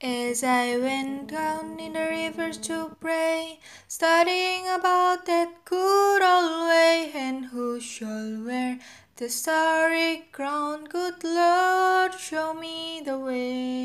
As I went down in the rivers to pray, studying about that good old way, and who shall wear the starry crown? Good Lord, show me the way.